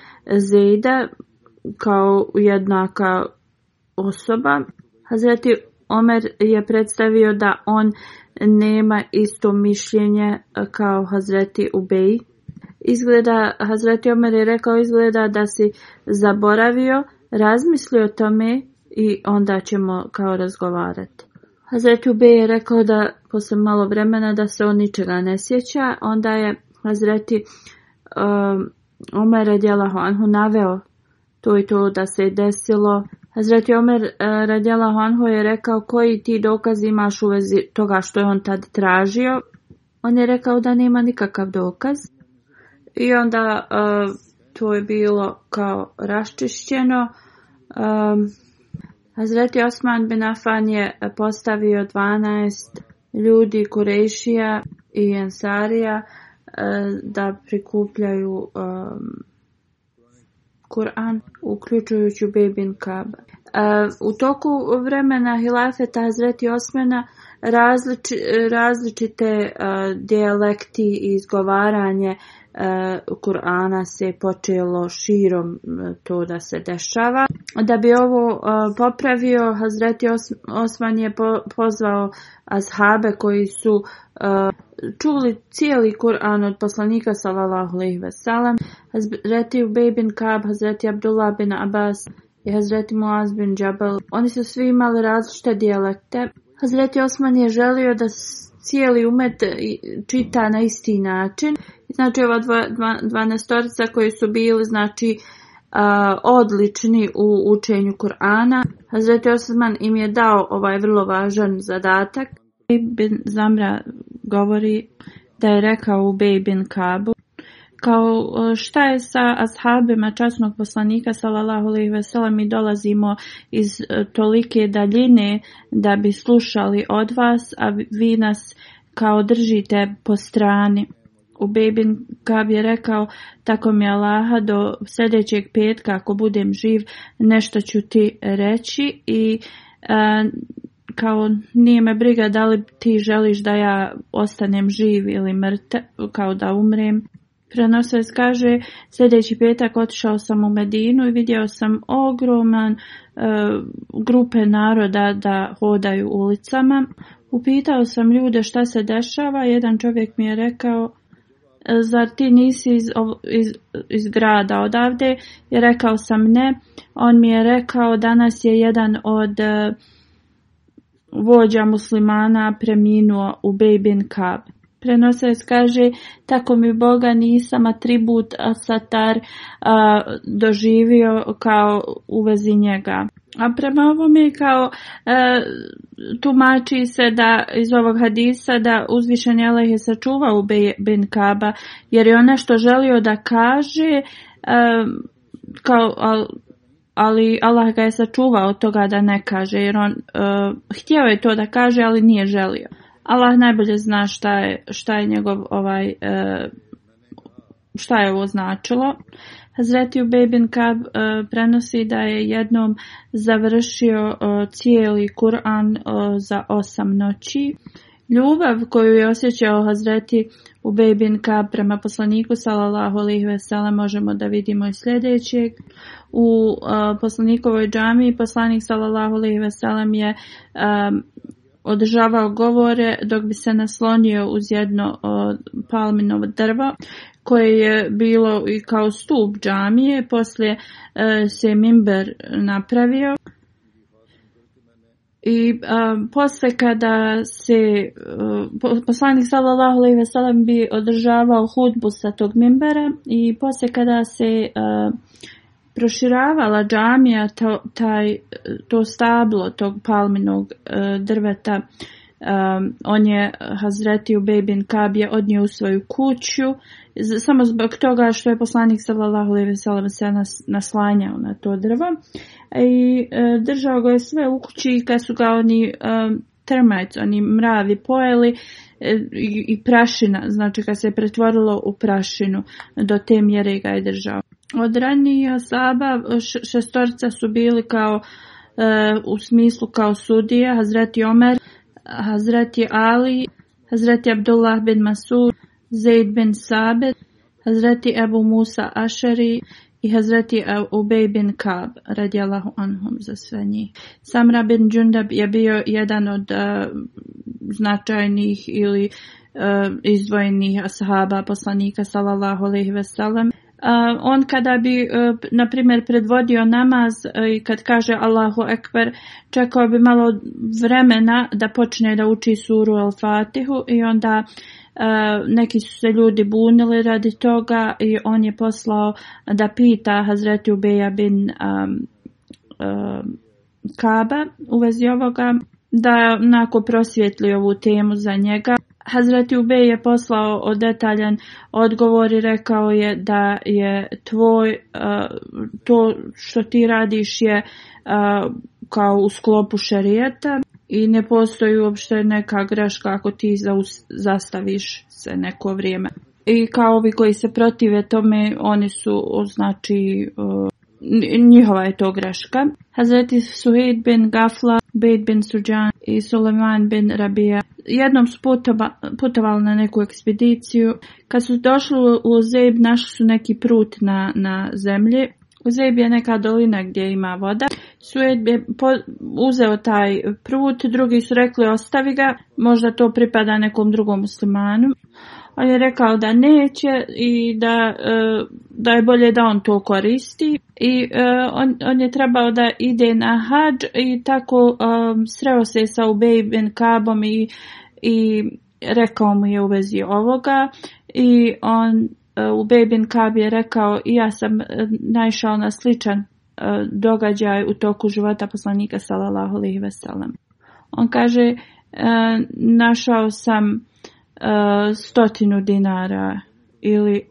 Zejda kao jednaka osoba. Hazreti Omer je predstavio da on nema isto mišljenje e, kao Hazreti Ubej. Izgleda, Hazreti Omer je rekao, izgleda da si zaboravio, razmisli o tome i onda ćemo kao razgovarati. Hazreti Ubej je rekao da posle malo vremena da se on ničega ne sjeća, onda je Hazreti um, Omer je Anhu naveo to i to da se desilo Hazreti Omer eh, radjela Honho je rekao koji ti dokaz imaš u vezi toga što je on tad tražio. On je rekao da nema nikakav dokaz. I onda uh, to je bilo kao raščišćeno. Um, Hazreti Osman bin Afan je postavio 12 ljudi Kurešija i Ensarija eh, da prikupljaju um, Kur'an uključujući Bebin Kaba. E, u toku vremena Hilafeta Hazreti Osmana različi, različite e, dijalekti i izgovaranje Eh, Kur'ana se počelo širom eh, to da se dešava. Da bi ovo eh, popravio, Hazreti Osman je pozvao azhabe koji su čuli cijeli Kur'an od poslanika sallallahu alejhi ve sellem, Hazreti Ubej bin Kab, Hazreti Abdullah bin Abbas i Hazreti Muaz bin Jabal. Oni su svi imali različite dijalekte. Hazreti Osman je želio da cijeli umet čita na isti način. Znači ova dva, dva, koji su bili znači odlični u učenju Kur'ana. Hazreti Osman im je dao ovaj vrlo važan zadatak. Ibn Zamra govori da je rekao u Bejbin Kabu kao e, šta je sa ashabima časnog poslanika sallallahu alejhi ve mi dolazimo iz e, tolike daljine da bi slušali od vas a vi nas kao držite po strani u Bebin Kab je rekao tako mi Allaha do sljedećeg petka ako budem živ nešto ću ti reći i e, kao nije me briga da li ti želiš da ja ostanem živ ili mrtav kao da umrem se kaže, sljedeći petak otišao sam u Medinu i vidio sam ogroman eh, grupe naroda da hodaju ulicama. Upitao sam ljude šta se dešava, jedan čovjek mi je rekao, eh, zar ti nisi iz, iz, iz grada odavde? I rekao sam ne. On mi je rekao, danas je jedan od eh, vođa muslimana preminuo u Bejbin Kab prenosec kaže, tako mi Boga nisam atribut Asatar doživio kao u vezi njega. A prema je kao e, tumači se da iz ovog hadisa da uzvišen Allah je sačuvao Ben Kaba jer je ona što želio da kaže e, kao ali Allah ga je sačuvao od toga da ne kaže jer on e, htio je to da kaže ali nije želio. Allah najbolje zna šta je, šta je njegov ovaj e, šta je ovo značilo. Hazreti Ubejbin Kab e, prenosi da je jednom završio e, cijeli Kur'an za osam noći. Ljubav koju je osjećao Hazreti u Kab prema poslaniku sallallahu alejhi možemo da vidimo i sljedećeg. U poslanikovoj džami poslanik sallallahu alejhi ve je održavao govore dok bi se naslonio uz jedno palminovo drvo koje je bilo i kao stup džamije. Poslije e, se mimber napravio. I e, poslije kada se e, poslanik sallallahu alejhi ve sellem bi održavao hudbu sa tog mimbera i posle kada se proširavala džamija to, taj, to stablo tog palminog e, drveta. E, on je Hazreti u Bejbin Kab je odnio u svoju kuću samo zbog toga što je poslanik sallallahu alejhi ve se naslanjao na to drvo e, i držao ga je sve u kući i kad su ga oni e, oni mravi pojeli i, i prašina, znači kad se je pretvorilo u prašinu, do te mjere ga je držao. Od ranije saba šestorca su bili kao e, u smislu kao sudije, Hazreti Omer, Hazreti Ali, Hazreti Abdullah bin Masud, Zaid bin Sabit, Hazreti Ebu Musa Ashari i Hazreti Ubej bin Kab, radijallahu anhum za sve njih. Samra bin Džundab je bio jedan od e, značajnih ili uh, izdvojenih ashaba poslanika sallallahu alaihi on kada bi, e, na primjer, predvodio namaz e, i kad kaže Allahu Ekber, čekao bi malo vremena da počne da uči suru Al-Fatihu i onda e, neki su se ljudi bunili radi toga i on je poslao da pita Hazreti Ubeja bin Kaba u vezi ovoga da onako prosvjetli ovu temu za njega Hazreti Ubej je poslao detaljan odgovor i rekao je da je tvoj, eh, to što ti radiš je eh, kao u sklopu šerijeta i ne postoji uopšte neka greška ako ti zastaviš se neko vrijeme. I kao ovi koji se protive tome, oni su znači eh, njihova je to greška. Hazreti Suhaid bin Gafla, Bejt bin Suđan i Suleiman bin Rabija jednom su putova, putovali na neku ekspediciju. Kad su došli u zeb, našli su neki prut na, na zemlji. Uzeb je neka dolina gdje ima voda. sued je uzeo taj prut, drugi su rekli ostavi ga, možda to pripada nekom drugom muslimanu on je rekao da neće i da, e, da je bolje da on to koristi i e, on, on je trebao da ide na hađ i tako e, sreo se sa Ubej Kabom i, i rekao mu je u vezi ovoga i on u beben Kab je rekao i ja sam naišao na sličan događaj u toku života poslanika sallallahu alejhi ve On kaže našao sam stotinu dinara ili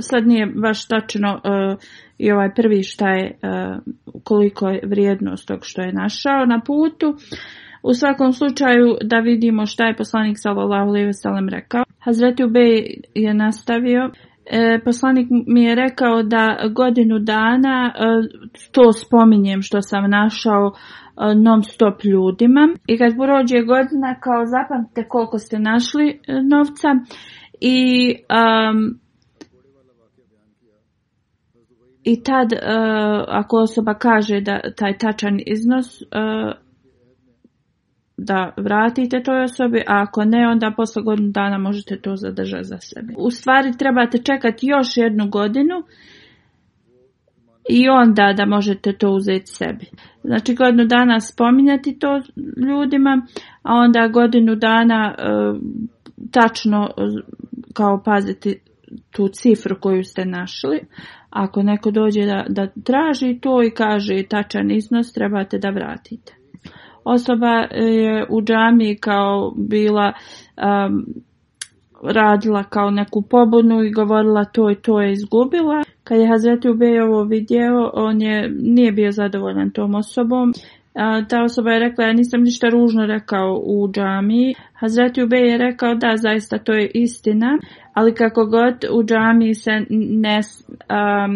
sad nije baš tačno e, i ovaj prvi šta je e, koliko je vrijednost tog što je našao na putu. U svakom slučaju da vidimo šta je poslanik sallallahu alejhi ve rekao. Hazreti Ubej je nastavio e, poslanik mi je rekao da godinu dana e, to spominjem što sam našao e, non stop ljudima i kad prođe godina kao zapamtite koliko ste našli e, novca i i tad e, ako osoba kaže da taj tačan iznos e, da vratite toj osobi, a ako ne, onda posle godinu dana možete to zadržati za sebe. U stvari trebate čekati još jednu godinu i onda da možete to uzeti sebi. Znači godinu dana spominjati to ljudima, a onda godinu dana e, tačno e, kao paziti tu cifru koju ste našli. Ako neko dođe da, da traži to i kaže tačan iznos, trebate da vratite. Osoba e, je u džamiji kao bila radila kao neku pobunu i govorila to i to je izgubila. Kad je Hazreti Ubej ovo vidio, on je nije bio zadovoljan tom osobom. ta osoba je rekla, ja nisam ništa ružno rekao u džamiji. Hazreti Ubej je rekao, da, zaista to je istina, ali kako god u džamiji se ne,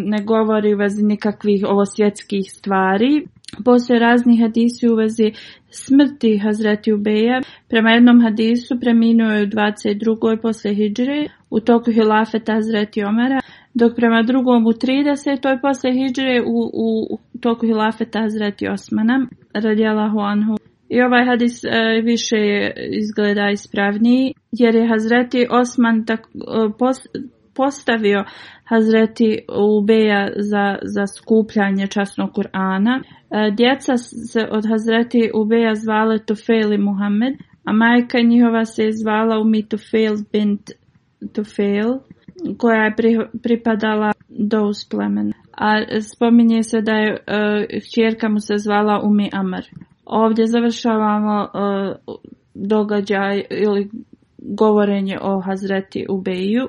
ne govori u nikakvih ovo svjetskih stvari. Postoje razni hadisi u vezi smrti Hazreti Ubeja. Prema jednom hadisu preminuo je u 22. posle Hidžre u toku Hilafeta Hazreti Omara, dok prema drugom u 30. posle Hidžre u, u, toku Hilafeta Hazreti Osmana, radijala Juanhu. I ovaj hadis e, više izgleda ispravniji, jer je Hazreti Osman tak, e, postavio Hazreti Ubeja za, za skupljanje časnog Kur'ana. E, djeca se od Hazreti Ubeja zvale Tufel i Muhammed, a majka njihova se zvala Umi Tufel bint Tufel, koja je pripadala do plemena. A spominje se da je čjerka e, mu se zvala Umi Amr. Ovdje završavamo e, događaj ili govorenje o Hazreti Ubeju.